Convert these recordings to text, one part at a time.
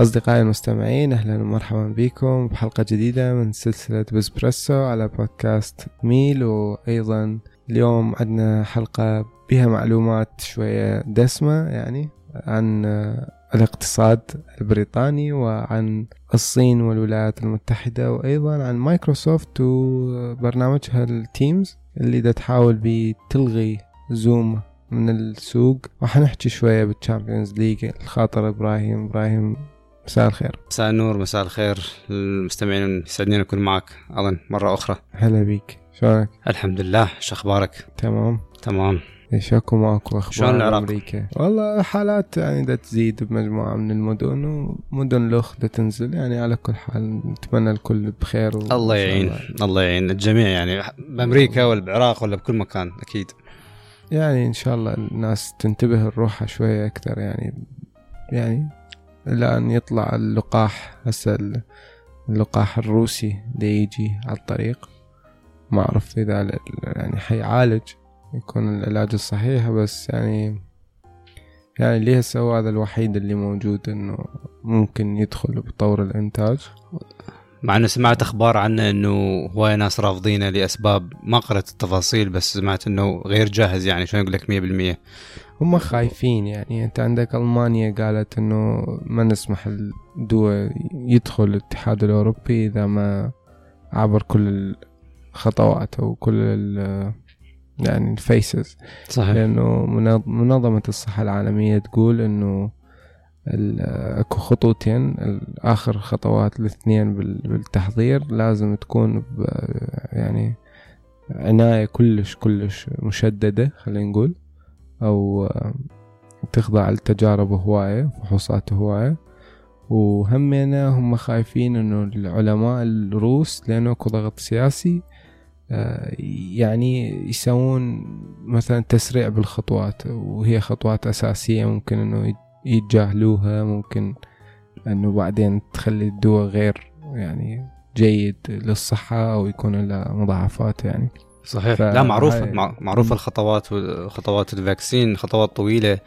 أصدقائي المستمعين أهلا ومرحبا بكم بحلقة جديدة من سلسلة بسبريسو على بودكاست ميل. وأيضا اليوم عندنا حلقة بها معلومات شوية دسمة يعني عن الاقتصاد البريطاني وعن الصين والولايات المتحدة وأيضا عن مايكروسوفت وبرنامجها ال Teams اللي دا تحاول بتلغي Zoom من السوق. وحنحكي شوية بال Champions League الخاطر إبراهيم إبراهيم مساء الخير. مساء النور مساء الخير. للمستمعين يسعدني نكون معك أظن مرة أخرى. هلا بيك. شلونك؟ الحمد لله شو أخبارك؟ تمام. تمام. إيش اكو ماكو أخبار شلون العراق؟ أمريكا؟ والله حالات يعني دا تزيد بمجموعة من المدن ومدن لخ دا تنزل. يعني على كل حال نتمنى الكل بخير و... الله يعين. الله. يعين. الجميع يعني بأمريكا ولا بالعراق ولا بكل مكان أكيد. يعني إن شاء الله الناس تنتبه لروحها شوية أكثر يعني يعني إلى أن يطلع اللقاح هسه اللقاح الروسي دا يجي على الطريق. ما أعرف إذا يعني حيعالج يكون العلاج الصحيح بس يعني يعني اللي هسه هو هذا الوحيد اللي موجود إنه ممكن يدخل بطور الإنتاج؟ مع إنه سمعت أخبار عنه إنه هواي ناس رافضينه لأسباب ما قرأت التفاصيل بس سمعت إنه غير جاهز يعني شلون أقول لك 100% هم خايفين يعني. أنت عندك ألمانيا قالت إنه ما نسمح الدول يدخل الاتحاد الأوروبي إذا ما عبر كل الخطوات أو كل ال يعني الفيسز. صحيح. لأنه منظمة الصحة العالمية تقول إنه اكو خطوتين اخر خطوات الاثنين بالتحضير. لازم تكون يعني عناية كلش كلش مشددة خلينا نقول. أو تخضع لتجارب هواية فحوصات هواية. وهمنا هم خايفين إنه العلماء الروس لأنه أكو ضغط سياسي يعني يسوون مثلا تسريع بالخطوات. وهي خطوات أساسية ممكن أنه يتجاهلوها ممكن أنه بعدين تخلي الدواء غير يعني جيد للصحة أو يكون له مضاعفات يعني. صحيح. ف... لا معروفة معروفة الخطوات خطوات ال vaccine خطوات طويلة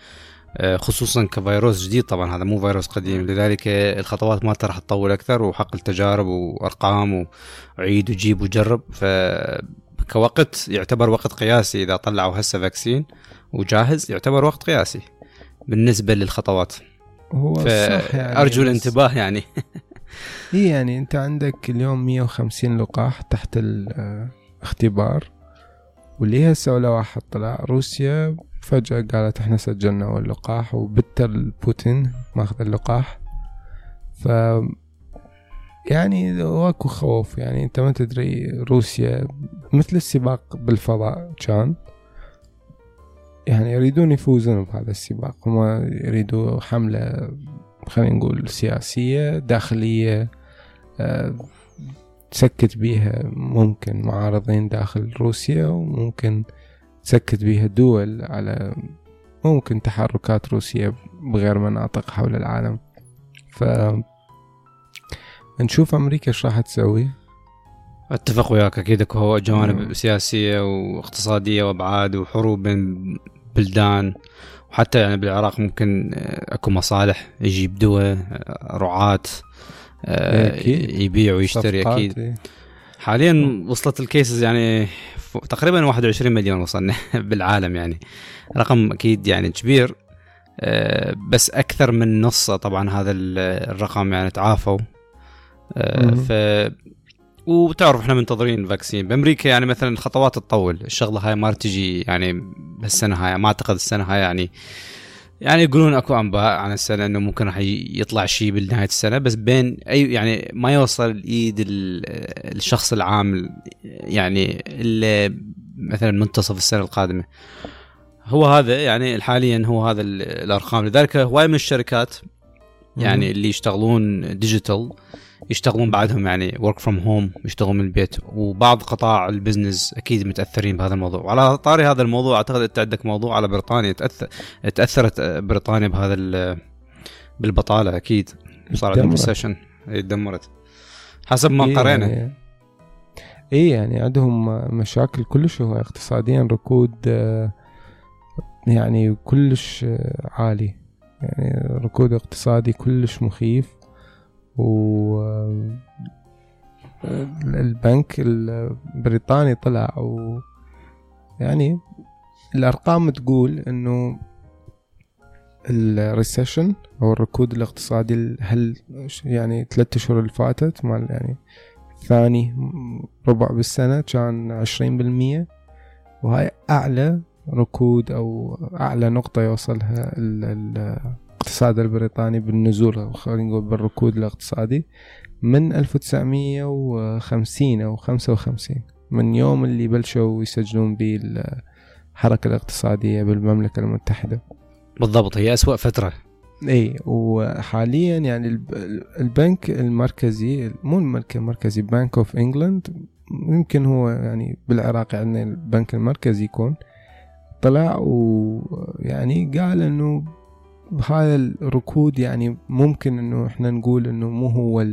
خصوصا كفيروس جديد. طبعا هذا مو فيروس قديم. لذلك الخطوات مالته راح تطول أكثر وحق التجارب وأرقام وعيد وجيب وجرب. ف كوقت يعتبر وقت قياسي إذا طلعوا هسه vaccine وجاهز يعتبر وقت قياسي. بالنسبة للخطوات. هو صح يعني ارجو الانتباه يعني. اي يعني أنت عندك اليوم 150 لقاح تحت الاختبار واللي هسه ولا واحد طلع. روسيا فجأة قالت إحنا سجلنا اللقاح وبتر بوتين ماخذ اللقاح. ف يعني واكو خوف يعني أنت ما تدري روسيا مثل السباق بالفضاء كان يعني يريدون يفوزون بهذا السباق. هم يريدوا حملة خلينا نقول سياسية داخلية أه تسكت بيها ممكن معارضين داخل روسيا وممكن تسكت بيها الدول على ممكن تحركات روسية بغير مناطق حول العالم. ف نشوف أمريكا إيش راح تسوي. أتفق وياك. أكيد أكو هو جوانب مم. سياسية واقتصادية وأبعاد وحروب بين بلدان. وحتى يعني بالعراق ممكن أكو مصالح يجيب دواء رعاة يبيع ويشتري أكيد. حاليا وصلت ال cases يعني تقريبا 21 مليون وصلنا بالعالم يعني. رقم أكيد يعني كبير بس أكثر من نص طبعا هذا الرقم يعني تعافوا. ف وتعرف إحنا منتظرين ال vaccine بأمريكا يعني مثلا الخطوات تطول. الشغلة هاي ما تجي يعني بالسنه هاي. ما أعتقد السنة هاي يعني يعني يقولون أكو أنباء عن السنة إنه ممكن راح يطلع شيء بنهايه السنة. بس بين اي يعني ما يوصل لايد الشخص العام يعني اللي مثلا منتصف السنة القادمة. هو هذا يعني حاليا هو هذا الأرقام. لذلك هواي من الشركات يعني اللي يشتغلون digital يشتغلون بعدهم يعني work from home يشتغلون من البيت. وبعض قطاع ال business أكيد متأثرين بهذا الموضوع. وعلى طاري هذا الموضوع أعتقد أنت عندك موضوع على بريطانيا. تاثر تأثرت بريطانيا بهذا بالبطالة أكيد. صار عندهم ريسيشن تدمرت حسب ما إيه قرينا يعني اي يعني عندهم مشاكل كلش هو اقتصاديا ركود يعني كلش عالي. يعني ركود اقتصادي كلش مخيف. و البنك البريطاني طلع و يعني الأرقام تقول إنه الريسيشن أو الركود الاقتصادي هل يعني ثلاثة اشهر اللي فاتت مال يعني ثاني ربع بالسنة كان عشرين بالمية. وهاي أعلى ركود أو أعلى نقطة يوصلها الاقتصاد البريطاني بالنزول خلينا نقول بالركود الاقتصادي من 1950 أو 55 من يوم اللي بلشوا يسجلون به الحركة الاقتصادية بالمملكة المتحدة. بالضبط هي أسوأ فترة. اي وحاليا يعني البنك المركزي مو البنك المركزي Bank of England يمكن هو يعني بالعراق يعني البنك المركزي يكون طلع ويعني قال إنه هذا الركود يعني ممكن إنه إحنا نقول إنه مو هو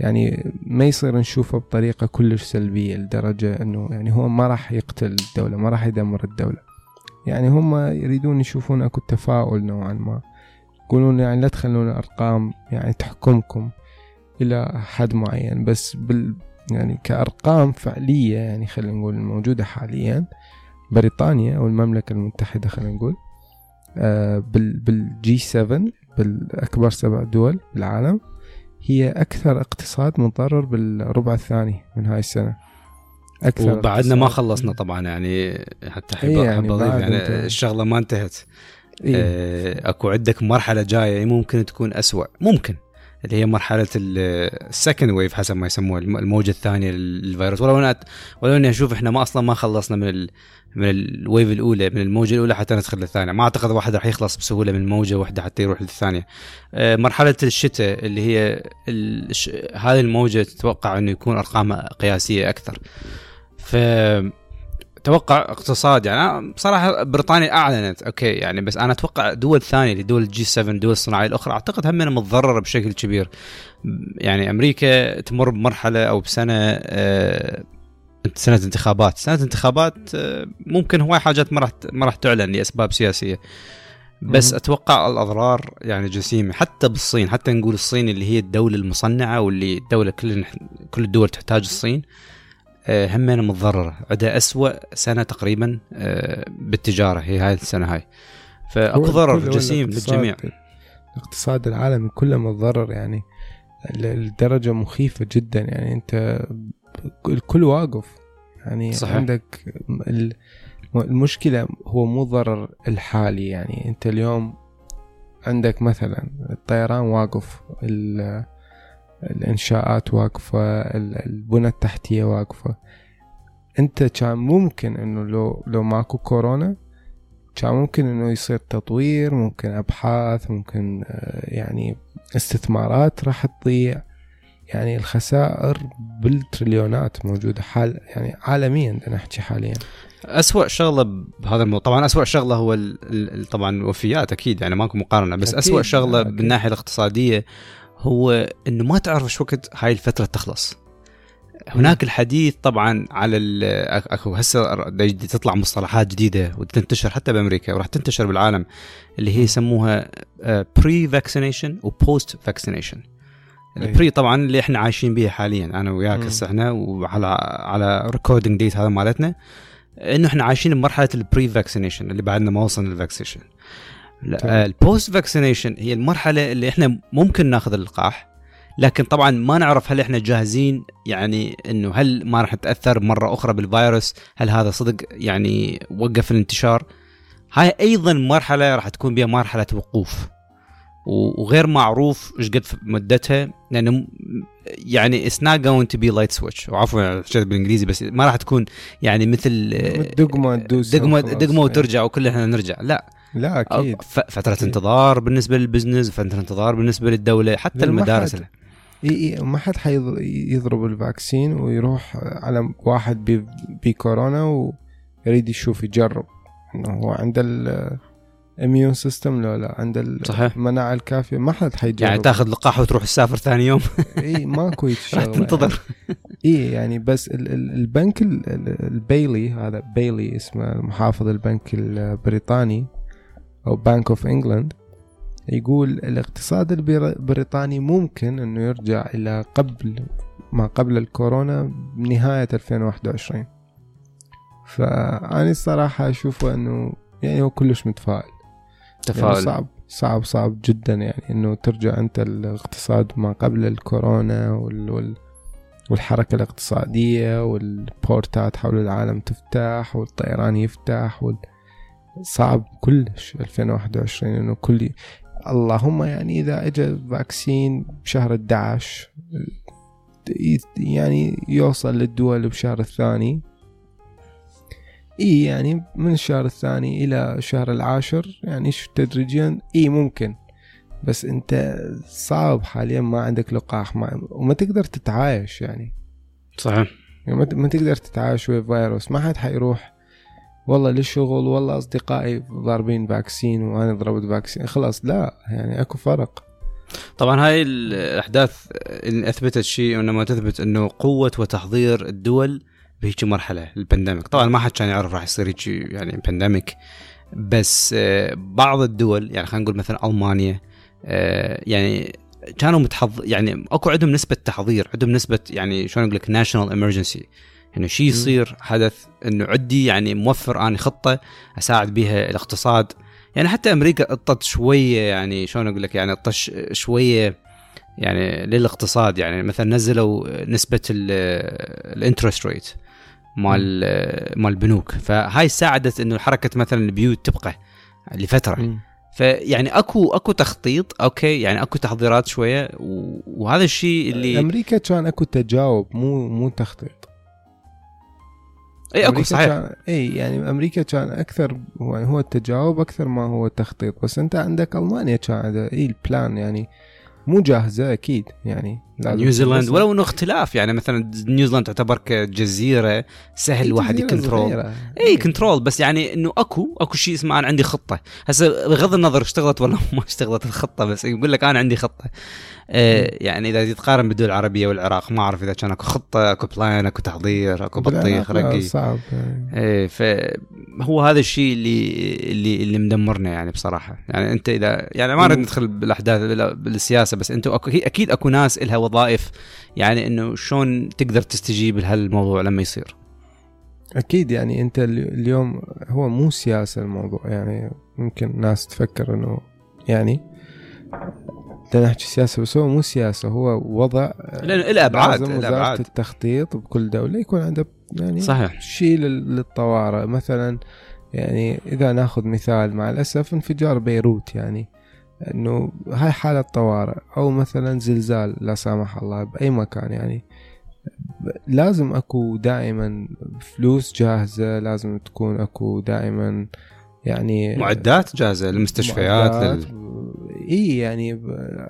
يعني ما يصير نشوفه بطريقة كلش سلبية لدرجة إنه يعني هو ما راح يقتل الدولة ما راح يدمر الدولة. يعني هم يريدون يشوفون أكو تفاؤل نوعا ما. يقولون يعني لا تخلون ارقام يعني تحكمكم إلى حد معين بس بال يعني كأرقام فعلية يعني خلينا نقول الموجوده حاليا بريطانيا أو المملكه المتحدة خلينا نقول بالجي 7 بالأكبر سبع دول بالعالم هي أكثر اقتصاد متضرر بالربع الثاني من هاي السنة. أكثر وبعدنا ما خلصنا طبعا يعني حتى حب إيه يعني, يعني الشغلة ما انتهت. إيه؟ آه، أكو عندك مرحلة جاية ممكن تكون أسوأ. ممكن. اللي هي مرحلة ال second wave حسب ما يسموها الموجة الثانية للفيروس. ولو أنا ولو أني أشوف إحنا ما أصلا ما خلصنا من من ال wave الأولى من الموجة الأولى حتى ندخل للثانية. ما أعتقد واحد راح يخلص بسهولة من موجة واحدة حتى يروح للثانية. آه، مرحلة الشتاء اللي هي هذه الموجة تتوقع إنه يكون ارقامها قياسية أكثر. ف أتوقع اقتصاد يعني بصراحة بريطانيا أعلنت okay يعني بس أنا أتوقع دول ثانية دول ال G 7 دول الصناعية الأخرى أعتقد هم متضررة بشكل كبير. يعني أمريكا تمر بمرحلة أو بسنة آه سنة انتخابات. سنة انتخابات آه ممكن هواي حاجات ما راح ما راح تعلن لأسباب سياسية. بس أتوقع الأضرار يعني جسيمة حتى بالصين حتى نقول الصين اللي هي الدولة المصنعة واللي الدولة كل كل الدول تحتاج الصين آه، همنا متضررة. عندها أسوأ سنة تقريبا آه، بالتجارة. هي هاي السنة هاي. فأكو ضرر جسيم للجميع. الاقتصاد العالمي كله متضرر يعني. الدرجة مخيفة جدا. يعني أنت الكل واقف. يعني صحيح. عندك المشكلة هو مو ضرر الحالي. يعني أنت اليوم عندك مثلا الطيران واقف الإنشاءات واقفة البنى التحتية واقفة. انت كان ممكن انه لو لو ماكو كورونا كان ممكن انه يصير تطوير ممكن أبحاث ممكن آه، يعني استثمارات راح تضيع. يعني الخسائر بالتريليونات موجودة حال يعني عالميا أنا احكي حاليا. أسوأ شغلة بهذا الموضوع طبعا أسوأ شغلة هو طبعا الوفيات أكيد يعني ماكو مقارنة بس أسوأ شغلة أكيد. بالناحية الاقتصادية هو إنه ما تعرف شو وقت هاي الفترة تخلص. هناك الحديث طبعا على أكو هسه تطلع مصطلحات جديدة وتنتشر حتى بأمريكا وراح تنتشر بالعالم اللي هي يسموها pre vaccination و post vaccination ال pre طبعا اللي إحنا عايشين بها حاليا أنا وياك هسه إحنا وعلى على recording date هذا مالتنا إنه إحنا عايشين بمرحلة ال pre vaccination اللي بعدنا ما وصلنا لل vaccination ال post vaccination هي المرحلة اللي إحنا ممكن ناخذ اللقاح لكن طبعا ما نعرف هل إحنا جاهزين يعني إنه هل ما راح نتاثر مرة أخرى بالفيروس هل هذا صدق يعني وقف الانتشار. هاي أيضا مرحلة راح تكون بها مرحلة وقوف. وغير معروف إيش قد مدتها لأنه يعني it's not going to be light switch وعفوا بالإنجليزي بس ما راح تكون يعني مثل دقمة دقمه دقمة وترجع وكل إحنا نرجع. لا. لا أكيد. فترة أكيد. انتظار بالنسبة لل business فترة انتظار بالنسبة للدولة حتى المدارس اي إي ما حد حيضرب ال vaccine ويروح على واحد بكورونا ويريد يشوف يجرب. إنه هو عنده ال immune system لو لا عنده المناعة الكافية. ما حد حيجرب. يعني تاخذ لقاح وتروح تسافر ثاني يوم. اي ماكو راح تنتظر. اي يعني بس البنك البيلي هذا بيلي اسمه محافظ البنك البريطاني أو Bank of England يقول الاقتصاد البريطاني ممكن إنه يرجع إلى قبل ما قبل الكورونا بنهاية 2021 فأنا الصراحة أشوفه أنه يعني هو كلش متفائل. تفاؤل يعني صعب صعب صعب جدا يعني أنه ترجع أنت الاقتصاد ما قبل الكورونا وال, وال والحركة الاقتصادية والبورتات حول العالم تفتح والطيران يفتح وال... صعب كلش 2021 إنه كل اللهم يعني إذا اجى فاكسين بشهر 11 يعني يوصل للدول بشهر الثاني إي يعني من الشهر الثاني إلى الشهر العاشر يعني تدريجيا إي ممكن. بس أنت صعب حاليا ما عندك لقاح ما وما تقدر تتعايش يعني. صحيح. يعني ما تقدر تتعايش ويا فيروس ما حد حيروح. والله للشغل والله أصدقائي ضاربين vaccine وأنا ضربت vaccine. خلاص لا يعني أكو فرق. طبعا هاي الأحداث اللي أثبتت شيء وإنما تثبت إنه قوة وتحضير الدول بهيك مرحلة ال pandemic طبعا ما حد كان يعرف راح يصير هيك يعني pandemic بس آه، بعض الدول يعني خلينا نقول مثلا ألمانيا آه، يعني كانوا متحض يعني أكو عندهم نسبة تحضير عندهم نسبة يعني شلون أقول لك national emergency إنه شيء يصير حدث إنه عندي يعني موفر أي خطة أساعد بها الاقتصاد. يعني حتى أمريكا اطت شوية يعني شلون أقول لك يعني اطت شوية يعني للاقتصاد. يعني مثلا نزلوا نسبة ال interest rate مال مال البنوك فهاي ساعدت إنه حركة مثلا البيوت تبقى لفترة. م. فيعني أكو أكو تخطيط أوكي يعني أكو تحضيرات شوية وهذا الشيء اللي أمريكا كان أكو تجاوب مو مو تخطيط. اي أكو صحيح. كان اي يعني أمريكا كان أكثر هو, هو التجاوب أكثر ما هو التخطيط بس أنت عندك ألمانيا كان عندها اي ال plan يعني مو جاهزة أكيد يعني نيوزيلاند ولو إنه اختلاف يعني مثلا نيوزيلاند تعتبر كجزيرة سهل الواحد ي control. اي control بس يعني إنه أكو أكو شيء اسمه أنا عندي خطة. هسه بغض النظر اشتغلت ولا ما اشتغلت الخطة بس يقول لك أنا عندي خطة. يعني إذا تقارن بالدول العربية والعراق ما أعرف إذا كان أكو خطة أكو plan أكو تحضير أكو بطيخ رقي. صعب. إيه فهو هذا الشيء اللي اللي اللي مدمرنا يعني بصراحة. يعني أنت إذا يعني ما نريد ندخل بالأحداث بالسياسة بس أنتم أكيد أكو ناس لها وظائف يعني إنه شلون تقدر تستجيب لهالموضوع لما يصير. أكيد يعني أنت اليوم هو مو سياسة الموضوع يعني ممكن ناس تفكر إنه يعني بدنا نحكي سياسة بس هو مو سياسة هو وضع لأنه له أبعاد وزارة التخطيط بكل دولة يكون عندها يعني صحيح. شيء للطوارئ. مثلا يعني إذا نأخذ مثال مع الأسف انفجار بيروت يعني إنه هاي حالة طوارئ أو مثلا زلزال لا سامح الله بأي مكان يعني. لازم أكو دائما فلوس جاهزة لازم تكون أكو دائما يعني معدات جاهزة للمستشفيات لل... اي يعني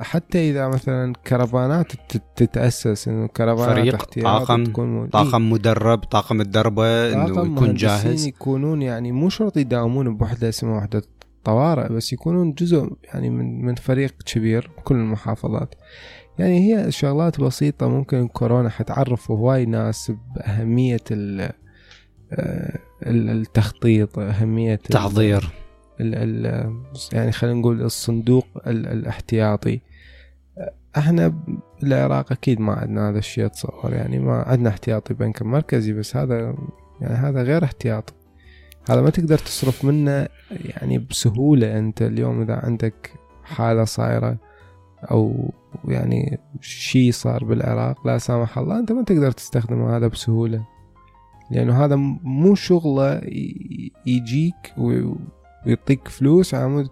حتى إذا مثلا كرفانات تتأسس إنه كرفانات فريق طاقم تكون طاقم إيه؟ مدرب طاقم متدربه إنه يكون جاهز. يكونون يعني مو شرط يداومون بوحدة اسمها وحدة طوارئ بس يكونون جزء يعني من من فريق كبير بكل المحافظات. يعني هي شغلات بسيطة ممكن كورونا حتعرف هواي ناس بأهمية آه، التخطيط أهمية التحضير يعني خلينا نقول الصندوق الاحتياطي. إحنا بالعراق أكيد ما عندنا هذا الشيء اتصور يعني ما عندنا احتياطي بنك مركزي بس هذا يعني هذا غير احتياطي. هذا ما تقدر تصرف منه يعني بسهولة أنت اليوم إذا عندك حالة صايرة أو يعني شيء صار بالعراق لا سامح الله أنت ما تقدر تستخدم هذا بسهولة. لأنه هذا مو شغلة يجيك ويعطيك فلوس عمود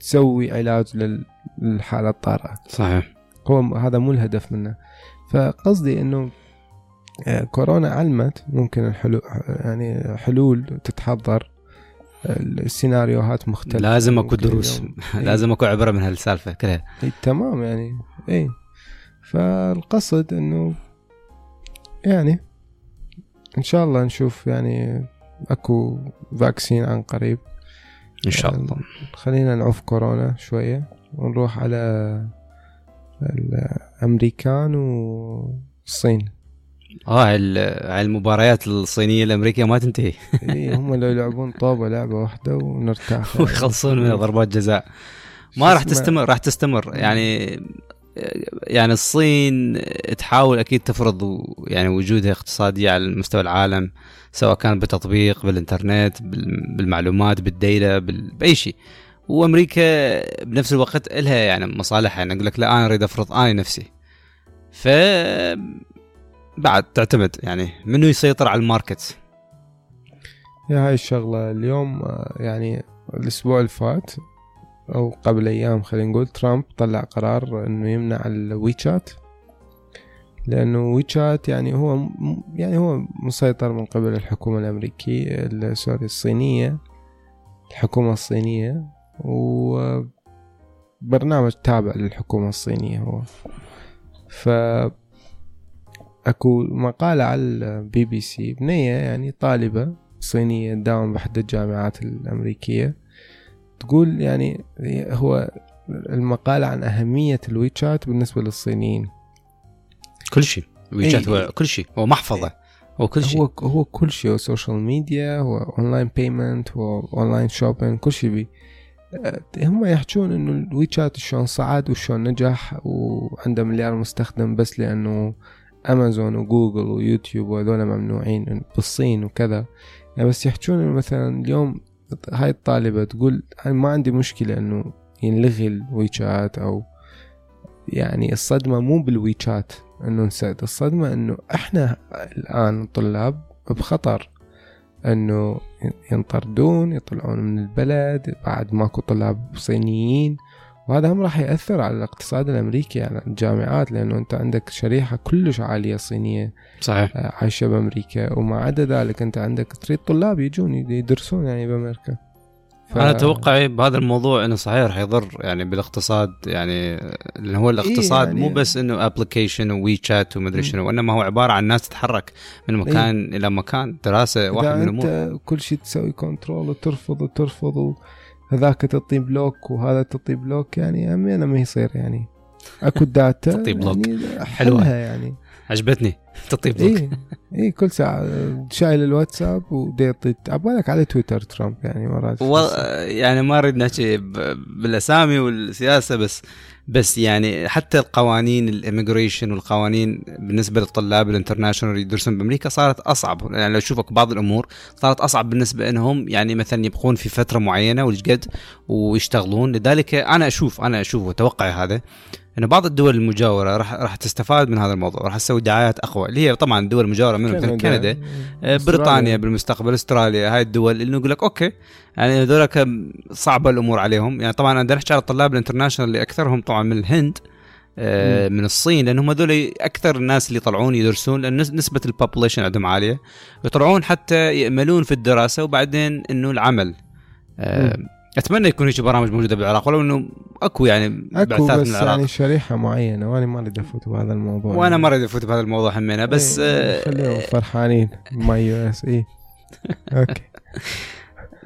تسوي علاج للحالة الطارئة. صحيح. هو هذا مو الهدف منه. فقصدي إنه آه، كورونا علمت ممكن الحلول يعني حلول تتحضر السيناريوهات مختلفة. لازم أكو دروس. لازم أكو عبرة من هالسالفة كلها. إي تمام يعني. إي. فالقصد إنه يعني إن شاء الله نشوف يعني أكو فاكسين عن قريب. إن شاء الله. يعني خلينا نعوف كورونا شوية ونروح على الأمريكان والصين. آه هاي المباريات الصينية الأمريكية ما تنتهي. إي هم لو يلعبون طوبه لعبة واحدة ونرتاح. ويخلصون من ضربات جزاء. ما راح تستمر راح تستمر. يعني يعني الصين تحاول أكيد تفرض يعني وجودها اقتصادي على مستوى العالم سواء كان بتطبيق بالإنترنت بالمعلومات بال data بأي شيء. وأمريكا بنفس الوقت لها يعني مصالحها. يعني أقول لك لا أنا أريد أفرض اني نفسي. ف بعد تعتمد يعني منو يسيطر على ال market؟ إي هاي الشغلة. اليوم يعني الأسبوع اللي فات أو قبل أيام خلينا نقول ترامب طلع قرار إنه يمنع ال WeChat لأنه WeChat يعني هو يعني هو مسيطر من قبل الحكومة الأمريكية sorry الصينية الحكومة الصينية وبرنامج تابع للحكومة الصينية هو. ف أكو مقالة على البي بي سي بنية يعني طالبة صينية تداوم بأحد الجامعات الأمريكية. تقول يعني هو المقالة عن أهمية ال WeChat بالنسبة للصينيين. كل شيء. WeChat هو كل شيء. هو محفظة. هو كل شيء. هو هو كل شيء. هو social media هو online payment هو online shopping كل شيء بي. هم يحجون إنه ال WeChat شلون صعد وشلون نجح وعنده مليار مستخدم بس لأنه امازون وجوجل ويوتيوب وهذول ممنوعين بالصين وكذا. يعني بس يحجون مثلا اليوم هاي الطالبة تقول ما عندي مشكلة إنه ينلغي الويتشات أو يعني الصدمة مو بالويتشات إنه نسد الصدمة إنه إحنا الآن الطلاب بخطر إنه ينطردون يطلعون من البلد بعد ماكو طلاب صينيين. وهذا هم راح يأثر على الاقتصاد الأمريكي على الجامعات لأنه أنت عندك شريحة كلش عالية صينية صحيح. آه، عايشة بأمريكا. وما عدا ذلك أنت عندك تريد طلاب يجون يدرسون يعني بأمريكا. ف... أنا أتوقع بهذا الموضوع إنه صحيح راح يضر يعني بالاقتصاد يعني لأن هو الاقتصاد إيه يعني مو بس إنه application و WeChat ومدري شنو وإنما هو عبارة عن ناس تتحرك من مكان إيه؟ إلى مكان دراسة واحد من الأمور. كل شيء تسوي control وترفض وترفض هذاك تعطيه block وهذا تعطيه block يعني همينه ما يصير يعني. أكو داتا تعطيه block يعني حلوة. يعني. عجبتني block اي اي كل ساعة شايل الواتساب وديطي عبالك على تويتر ترامب يعني مرات و... يعني ما أريد نحكي بالأسامي والسياسة بس بس يعني حتى القوانين ال immigration والقوانين بالنسبة للطلاب ال international يدرسون بأمريكا صارت أصعب. يعني لو أشوفك بعض الأمور صارت أصعب بالنسبة انهم يعني مثلا يبقون في فترة معينة والجد ويشتغلون. لذلك أنا أشوف أنا أشوف وتوقعي هذا. إنه بعض الدول المجاورة راح راح تستفاد من هذا الموضوع راح تسوي دعايات أقوى اللي هي طبعا الدول المجاوره منهم كندا, كندا آه، بريطانيا بالمستقبل أستراليا هاي الدول اللي يقول لك أوكي يعني هذول صعبة الأمور عليهم. يعني طبعا أنا نحكي على الطلاب ال international اللي أكثرهم طبعا من الهند آه، من الصين لأنهم هذول أكثر الناس اللي يطلعون يدرسون لأن نسبة ال population عندهم عالية يطلعون حتى يكملون في الدراسة وبعدين إنه العمل آه، أتمنى يكون هيك برامج موجودة بالعراق ولو إنه أكو يعني أكو بس من العراق. يعني شريحة معينة وأنا ما أريد أفوت بهذا الموضوع. وأنا يعني. ما أريد أفوت بهذا الموضوع همينة بس إيه آه خليهم فرحانين. ماي يو اس اي أوكي.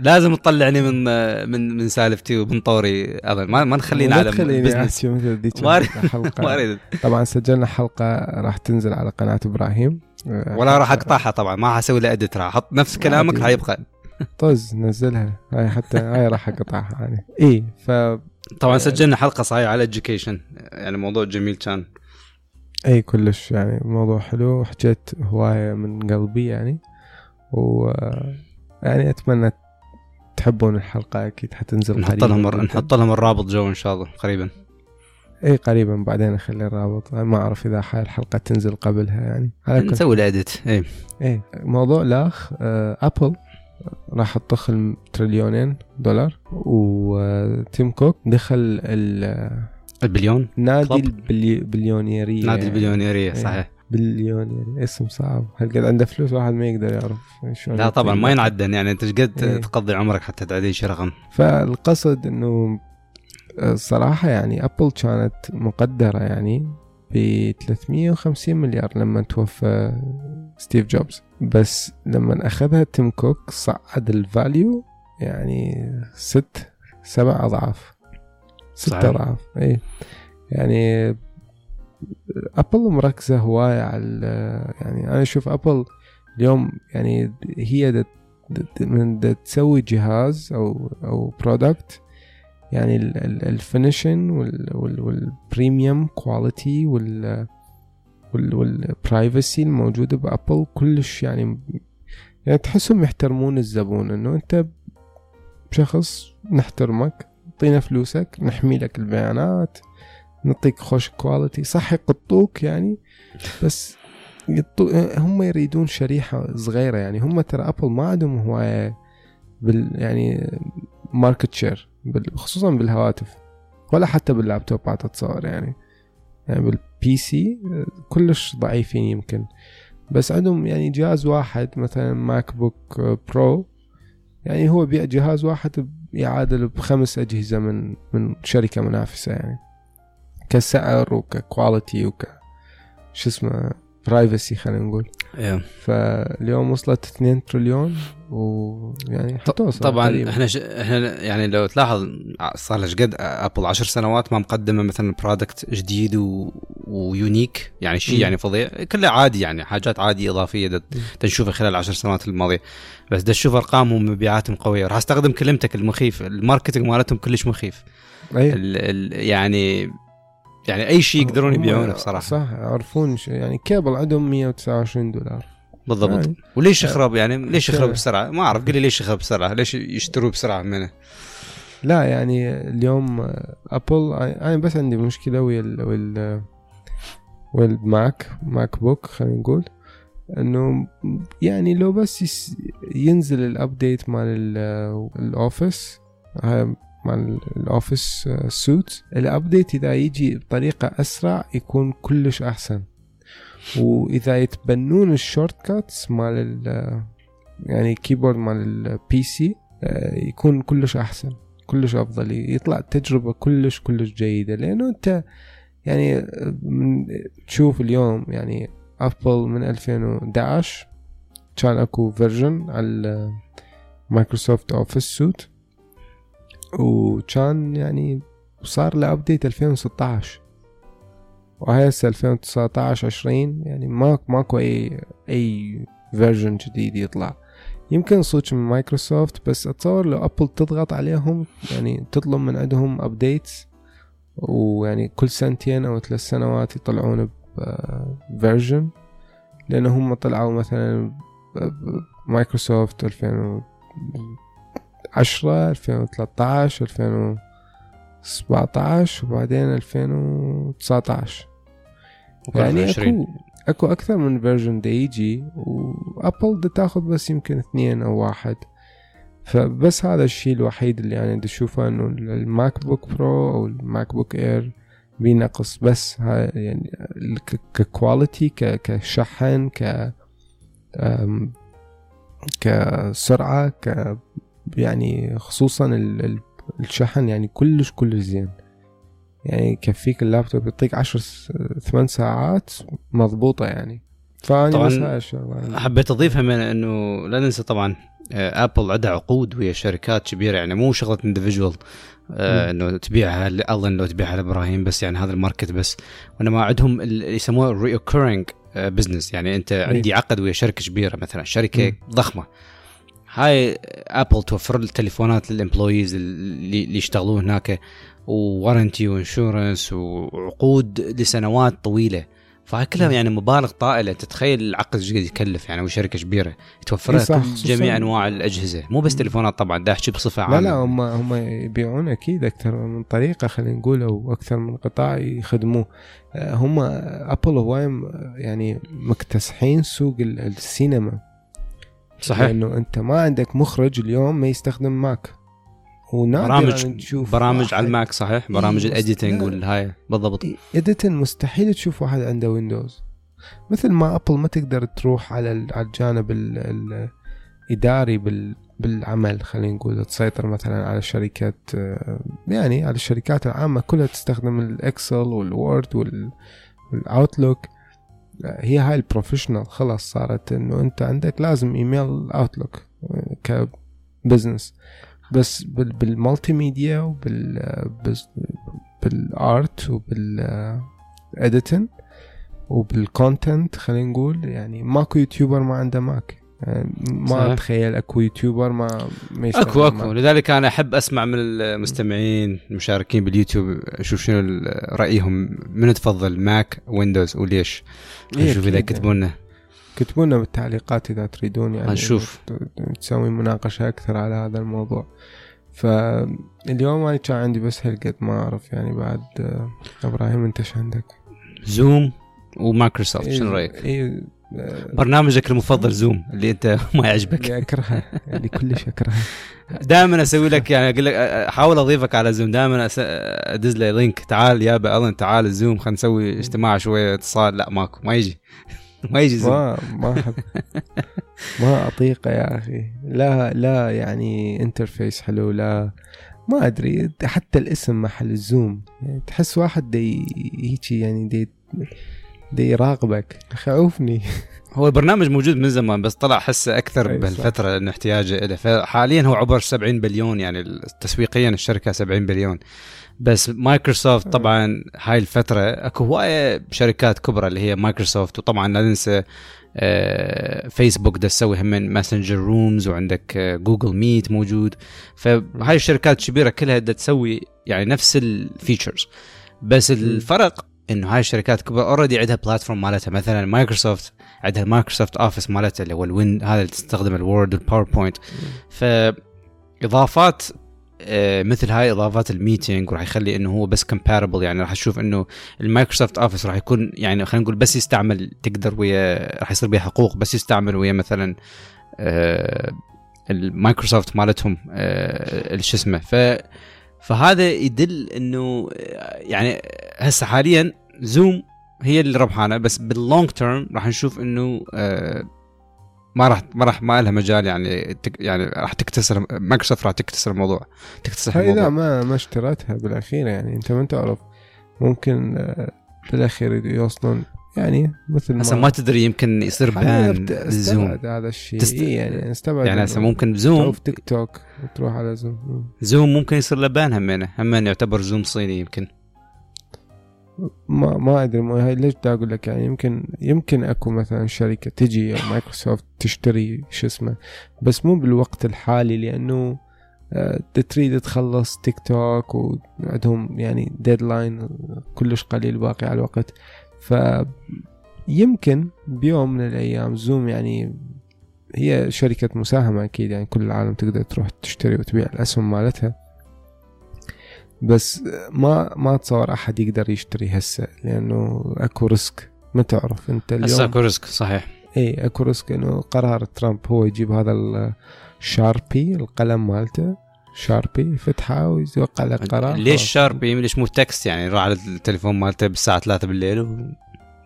لازم تطلعني من من من سالفتي ومن طوري أظن. ما ما نخلينا على بزنس ما أريد طبعا سجلنا حلقة راح تنزل على قناة إبراهيم. ولا راح أقطعها طبعا ما راح أسوي لها اديت راح أحط نفس كلامك راح يبقى. طز نزلها. هاي حتى هاي راح أقطعها يعني. اي ف طبعا سجلنا حلقة صحيح على education يعني موضوع جميل كان. اي كلش يعني موضوع حلو. حكيت هواية من قلبي يعني. و يعني أتمنى تحبون الحلقة أكيد حتنزل نحط لهم نحط لهم الرابط جو إن شاء الله قريبا. اي قريبا. بعدين أخلي الرابط. ما أعرف إذا حال الحلقة تنزل قبلها يعني. على نسوي ال edit اي اي موضوع الاخ آه ابل راح تضخ تريليونين دولار وتيم كوك دخل البليون؟ نادي البليونيرية نادي البليونيرية يعني. صحيح. بليونيري اسم صعب. هل قد عنده فلوس؟ واحد ما يقدر يعرف لا طبعا ما ينعدن يعني. أنت قد إيه. تقضي عمرك حتى تعديش رقم فالقصد إنه الصراحة يعني أبل كانت مقدرة يعني ب 350 مليار لما توفى ستيف جوبز. بس لما أخذها تيم كوك صعد ال value يعني ست سبع أضعاف. ست أضعاف اي يعني ابل مركزة هواية على يعني أنا أشوف ابل اليوم يعني هي من تسوي جهاز أو أو product يعني ال finishing وال premium quality وال وال privacy الموجودة بأبل كلش يعني يعني تحسهم يحترمون الزبون إنه أنت شخص نحترمك أعطينا فلوسك نحمي لك البيانات نعطيك خوش quality صح يقطوك يعني بس هم يريدون شريحة صغيرة يعني هم ترى أبل ما عندهم هواية بال يعني market share خصوصا بالهواتف ولا حتى باللابتوبات أتصور يعني. يعني بال PC كلش ضعيفين يمكن. بس عندهم يعني جهاز واحد مثلا ماك بوك برو يعني هو بيع جهاز واحد يعادل بخمس أجهزة من من شركة منافسة يعني. كسعر وك quality وك شو اسمه privacy خلينا نقول yeah. فاليوم وصلت 2 تريليون ويعني حتوصل طبعا قريبا. إحنا ش... إحنا يعني لو تلاحظ صار له قد ابل 10 سنوات ما مقدمة مثلا product جديد و... و unique يعني شيء يعني فظيع كله عادي يعني حاجات عاديه إضافية تنشوفها خلال العشر سنوات الماضية بس تشوف أرقامهم ومبيعاتهم قوية راح أستخدم كلمتك المخيف ال marketing مالتهم كلش مخيف أيه. ال... ال... يعني يعني أي شيء يقدرون يبيعونه بصراحة. صح يعرفون يعني كيبل عندهم 129 دولار. بالضبط. يعني وليش يخرب يعني؟ ليش يخرب بسرعة؟ ما أعرف قل لي ليش يخرب بسرعة؟ ليش يشتروا بسرعة منه؟ لا يعني اليوم أبل أنا بس عندي مشكلة ويا ويا والماك ماك بوك خلينا نقول إنه يعني لو بس ينزل الابديت مال الاوفيس مال الأوفيس سوت الابديت إذا يجي بطريقة أسرع يكون كلش أحسن. وإذا يتبنون ال shortcuts مال يعني keyboard مال ال PC يكون كلش أحسن كلش أفضل. يطلع تجربة كلش كلش جيدة. لأنه أنت يعني من تشوف اليوم يعني ابل من 2011 كان أكو version على Microsoft Office Suite وكان يعني صار له update 2016 وهي هسه 2019 20 يعني ما ماكو أي أي version جديد يطلع. يمكن سوء من مايكروسوفت بس أتصور لو أبل تضغط عليهم يعني تطلب من عندهم updates ويعني كل سنتين أو ثلاث سنوات يطلعون ب version لأن هم طلعوا مثلا مايكروسوفت 2010 2013 2017 وبعدين 2019 يعني أكو أكو أكثر من version دا يجي وأبل دا تاخذ بس يمكن اثنين أو واحد. فبس هذا الشيء الوحيد اللي يعني بدي أشوفه إنه الماك بوك برو أو الماك بوك اير بينقص بس هاي يعني ك quality كشحن ك كسرعة ك يعني خصوصا الشحن يعني كلش كلش زين. يعني يكفيك اللابتوب يعطيك عشر ثمان ساعات مضبوطة يعني. فاني طبعا بس حبيت أضيفها من إنه لا ننسى طبعا ابل عندها عقود ويا شركات كبيرة يعني مو شغلة individual آه إنه تبيعها الله لو تبيعها لإبراهيم بس يعني هذا ال market بس. وإنما عندهم اللي يسموه recurring business يعني أنت إيه. عندي عقد ويا شركة كبيرة مثلا شركة م. ضخمة. هاي ابل توفر التليفونات لل employees اللي يشتغلون هناك warranty و insurance وعقود لسنوات طويلة. فهاي كلها يعني مبالغ طائلة. تتخيل العقد إيش قد يكلف؟ يعني وشركه كبيرة. توفر كل جميع أنواع الأجهزة. مو بس تليفونات طبعا دا احكي بصفة عامه لا لا هم هم يبيعون أكيد أكثر من طريقة خلينا نقول أو أكثر من قطاع يخدموه. هم Apple هواي يعني مكتسحين سوق السينما. صحيح. لأنه أنت ما عندك مخرج اليوم ما يستخدم Mac. برامج نشوف برامج على ال Mac صحيح؟ برامج ال editing والهاي. بالضبط. editing مستحيل تشوف واحد عنده Windows مثل ما Apple ما تقدر تروح على على الجانب الإداري بال بالعمل خلينا نقول تسيطر مثلا على الشركات يعني على الشركات العامة كلها تستخدم ال Excel وال Word وال Outlook هي هاي ال professional خلاص صارت إنه أنت عندك لازم email Outlook ك business بس بال multimedia وبال بال art وبال editing وبال content خلينا نقول يعني ماكو YouTuber ما عنده Mac ما صحيح. اتخيل أكو YouTuber ما ما أكو أكو Mac. لذلك أنا أحب أسمع من المستمعين المشاركين باليوتيوب أشوف شنو رأيهم من تفضل Mac Windows وليش إيه نشوف إذا أكيد. يكتبوا لنا كتبوا لنا بالتعليقات إذا تريدون يعني ت- تسوي مناقشة أكثر على هذا الموضوع فاليوم أنا كان عندي بس هالقد ما أعرف يعني بعد آه، إبراهيم أنت إيش عندك؟ Zoom ومايكروسوفت شنو إيه، رأيك؟ آه، برنامجك المفضل Zoom اللي أنت ما يعجبك. اللي اكرهها اللي كلش اكرهها دائما أسوي لك يعني أقول لك أحاول أضيفك على زوم دائما أدز له link تعال يا ألن تعال Zoom خلينا نسوي اجتماع شوية اتصال. لا ماكو ما يجي. ما يجي Zoom ما ما أحب. ما اطيقه يا أخي. لا لا يعني interface حلو لا. ما أدري حتى الاسم محل ال Zoom يعني تحس واحد دي هيجي يعني دي دي يراقبك. خوفني هو البرنامج موجود من زمان بس طلع حسه أكثر أي صح. بهالفترة لأنه احتياجه له فحاليا هو عبر 70 بليون يعني تسويقيا الشركة 70 بليون. بس مايكروسوفت أي. طبعا هاي الفترة أكو هواية شركات كبرى اللي هي مايكروسوفت. وطبعا لا ننسى آه، فيسبوك ده تسوي هم من Messenger Rooms وعندك آه، Google Meet موجود. فهاي الشركات الكبيره كلها بدها تسوي يعني نفس ال features بس الفرق إنه هاي الشركات كبرى already عندها platform مالتها. مثلا مايكروسوفت عندها Microsoft Office مالتها اللي هو ال Win هذا اللي تستخدم ال Word وال PowerPoint فإضافات آه، مثل هاي إضافات ال meeting وراح يخلي إنه هو بس comparable يعني راح تشوف إنه المايكروسوفت اوفيس راح يكون يعني خلينا نقول بس يستعمل تقدر ويا راح يصير بها حقوق بس يستعمل ويا مثلا آه، المايكروسوفت مالتهم آه، شو اسمه. ف فهذا يدل إنه يعني هسه حاليا زوم هي اللي ربحانه بس باللونج تيرم راح نشوف إنه آه، ما راح ما راح ما لها مجال يعني تك يعني راح تكتسر مايكروسوفت راح تكتسر الموضوع اذا الموضوع. ما ما اشترتها بالأخير يعني أنت ما تعرف ممكن آه، بالأخير يوصلون يعني مثل هسه ما تدري يمكن يصير ban استبعد هذا الشيء. تست- إيه يعني استبعد يعني هسه ممكن Zoom تشوف تيك توك وتروح على زوم زوم ممكن يصير له ban همينه. همين يعتبر Zoom صيني يمكن. ما ما أدري ما هاي ليش دا أقول لك؟ يعني يمكن يمكن أكو مثلا شركة تجي أو مايكروسوفت تشتري شو اسمه بس مو بالوقت الحالي لأنه آه، تريد تخلص تيك توك وعندهم يعني deadline كلش قليل باقي على الوقت. ف يمكن بيوم من الأيام Zoom يعني هي شركة مساهمة أكيد يعني كل العالم تقدر تروح تشتري وتبيع الأسهم مالتها. بس ما ما اتصور أحد يقدر يشتري هسه لأنه أكو risk. ما تعرف أنت هسه اليوم أكو risk صحيح. إي أكو risk إنه قرار ترامب هو يجيب هذا ال Sharpie القلم مالته Sharpie يفتحه ويوقع له قرار ليش. Sharpie؟ ليش مو text يعني؟ راح على التليفون مالته بالساعة 3 بالليل و...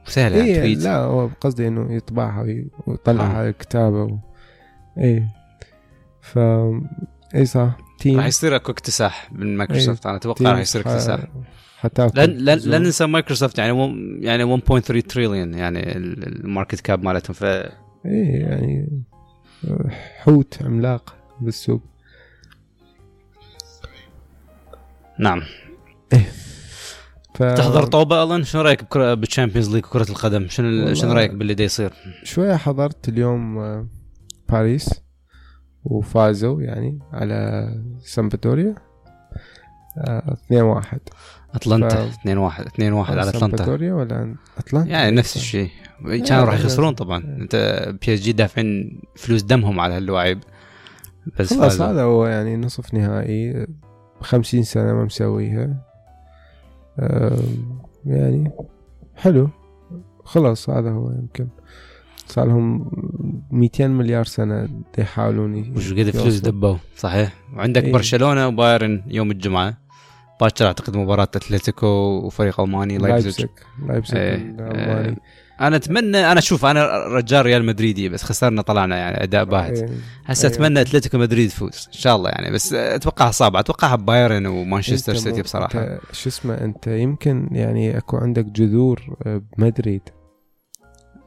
وسهل يعني tweet. لا هو قصدي إنه يطبعها وي- ويطلعها آه. على الكتابه و... اي ف اي صح team راح يصير أكو اكتساح من مايكروسوفت أنا أتوقع راح يصير اكتساح. لن لن, Zoom. لن ننسى مايكروسوفت يعني ون- يعني 1.3 تريليون يعني ال- ال market cap مالتهم ف إيه يعني حوت عملاق بالسوق. نعم. ف... تحضر طوبة الن شنو رأيك بكرة- بال Champions League كره القدم؟ شنو شنو رأيك باللي دا يصير؟ شوية حضرت اليوم آه، باريس وفازوا يعني على سامبدوريا آه، 2-1 أتلانتا ف- 2 1 2 1 على أتلانتا. ولا أتلانتا؟ يعني نفس الشيء. كانوا راح يخسرون. طبعا. أنت PSG دافعين فلوس دمهم على هاللعيب. بس خلاص هذا هو يعني نصف نهائي. 50 سنة ما مسويها. يعني حلو. خلاص هذا هو يمكن. صار لهم 200 مليار سنة دا يحاولون وش قد فلوس. دبوا صحيح؟ وعندك إيه. برشلونة وبايرن يوم الجمعة. باكر أعتقد مباراة أتلتيكو وفريق ألماني لايبزيج. لايبزيج. إيه، الألماني. أنا اتمنى أنا شوف أنا رجال ريال مدريدي بس خسرنا طلعنا يعني أداء باهت. هسه أيوة. أتمنى أتلتيكو مدريد تفوز إن شاء الله يعني بس أتوقعها صعبة. أتوقعها بايرن ومانشستر سيتي بصراحة. شو اسمه أنت يمكن يعني أكو عندك جذور آه، بمدريد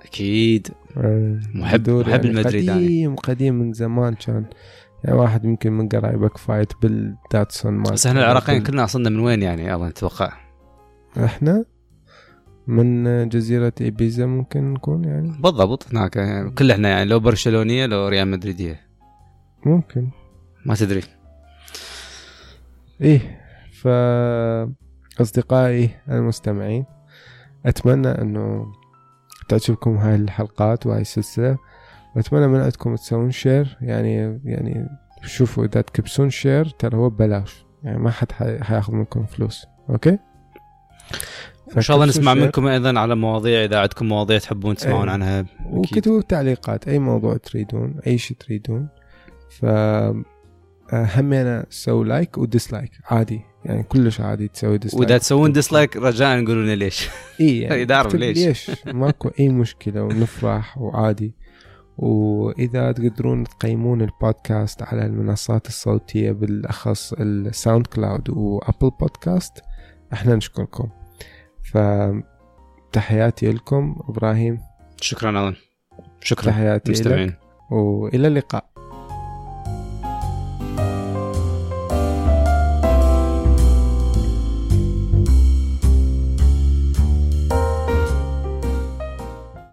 أكيد. آه، محب- محب المدريد يعني. قديم قديم من زمان كان. يعني واحد يمكن من قرايبك فايت بالداتسون مال بس إحنا العراقيين كلنا اصلنا من وين يعني؟ الله أتوقع إحنا؟ من جزيرة إيبيزا ممكن نكون يعني؟ بالضبط هناك يعني كل إحنا يعني لو برشلونية لو ريال مدريديه ممكن. ما تدري. إيه ف أصدقائي المستمعين أتمنى أنه تعجبكم هاي الحلقات وهاي السلسلة. وأتمنى من عندكم تسوون share يعني يعني شوفوا إذا تكبسون share ترى هو ببلاش. يعني ما حد حي- حياخذ منكم فلوس. okay؟ ان شاء الله نسمع share منكم أيضا على مواضيع إذا عندكم مواضيع تحبون تسمعون إيه. عنها. وكتبوا تعليقات أي موضوع تريدون أي شيء تريدون. ف همينا سووا like و dislike عادي. يعني كلش عادي تسوي dislike وإذا تسوون dislike رجاء قولوا لنا ليش. اي يعني ليش. ليش. ماكو أي مشكلة ونفرح وعادي. وإذا تقدرون تقيمون البودكاست على المنصات الصوتية بالأخص ال SoundCloud و Apple Podcast إحنا نشكركم. فتحياتي لكم إبراهيم. شكرا ألان. شكرا. تحياتي مستمعين. وإلى اللقاء.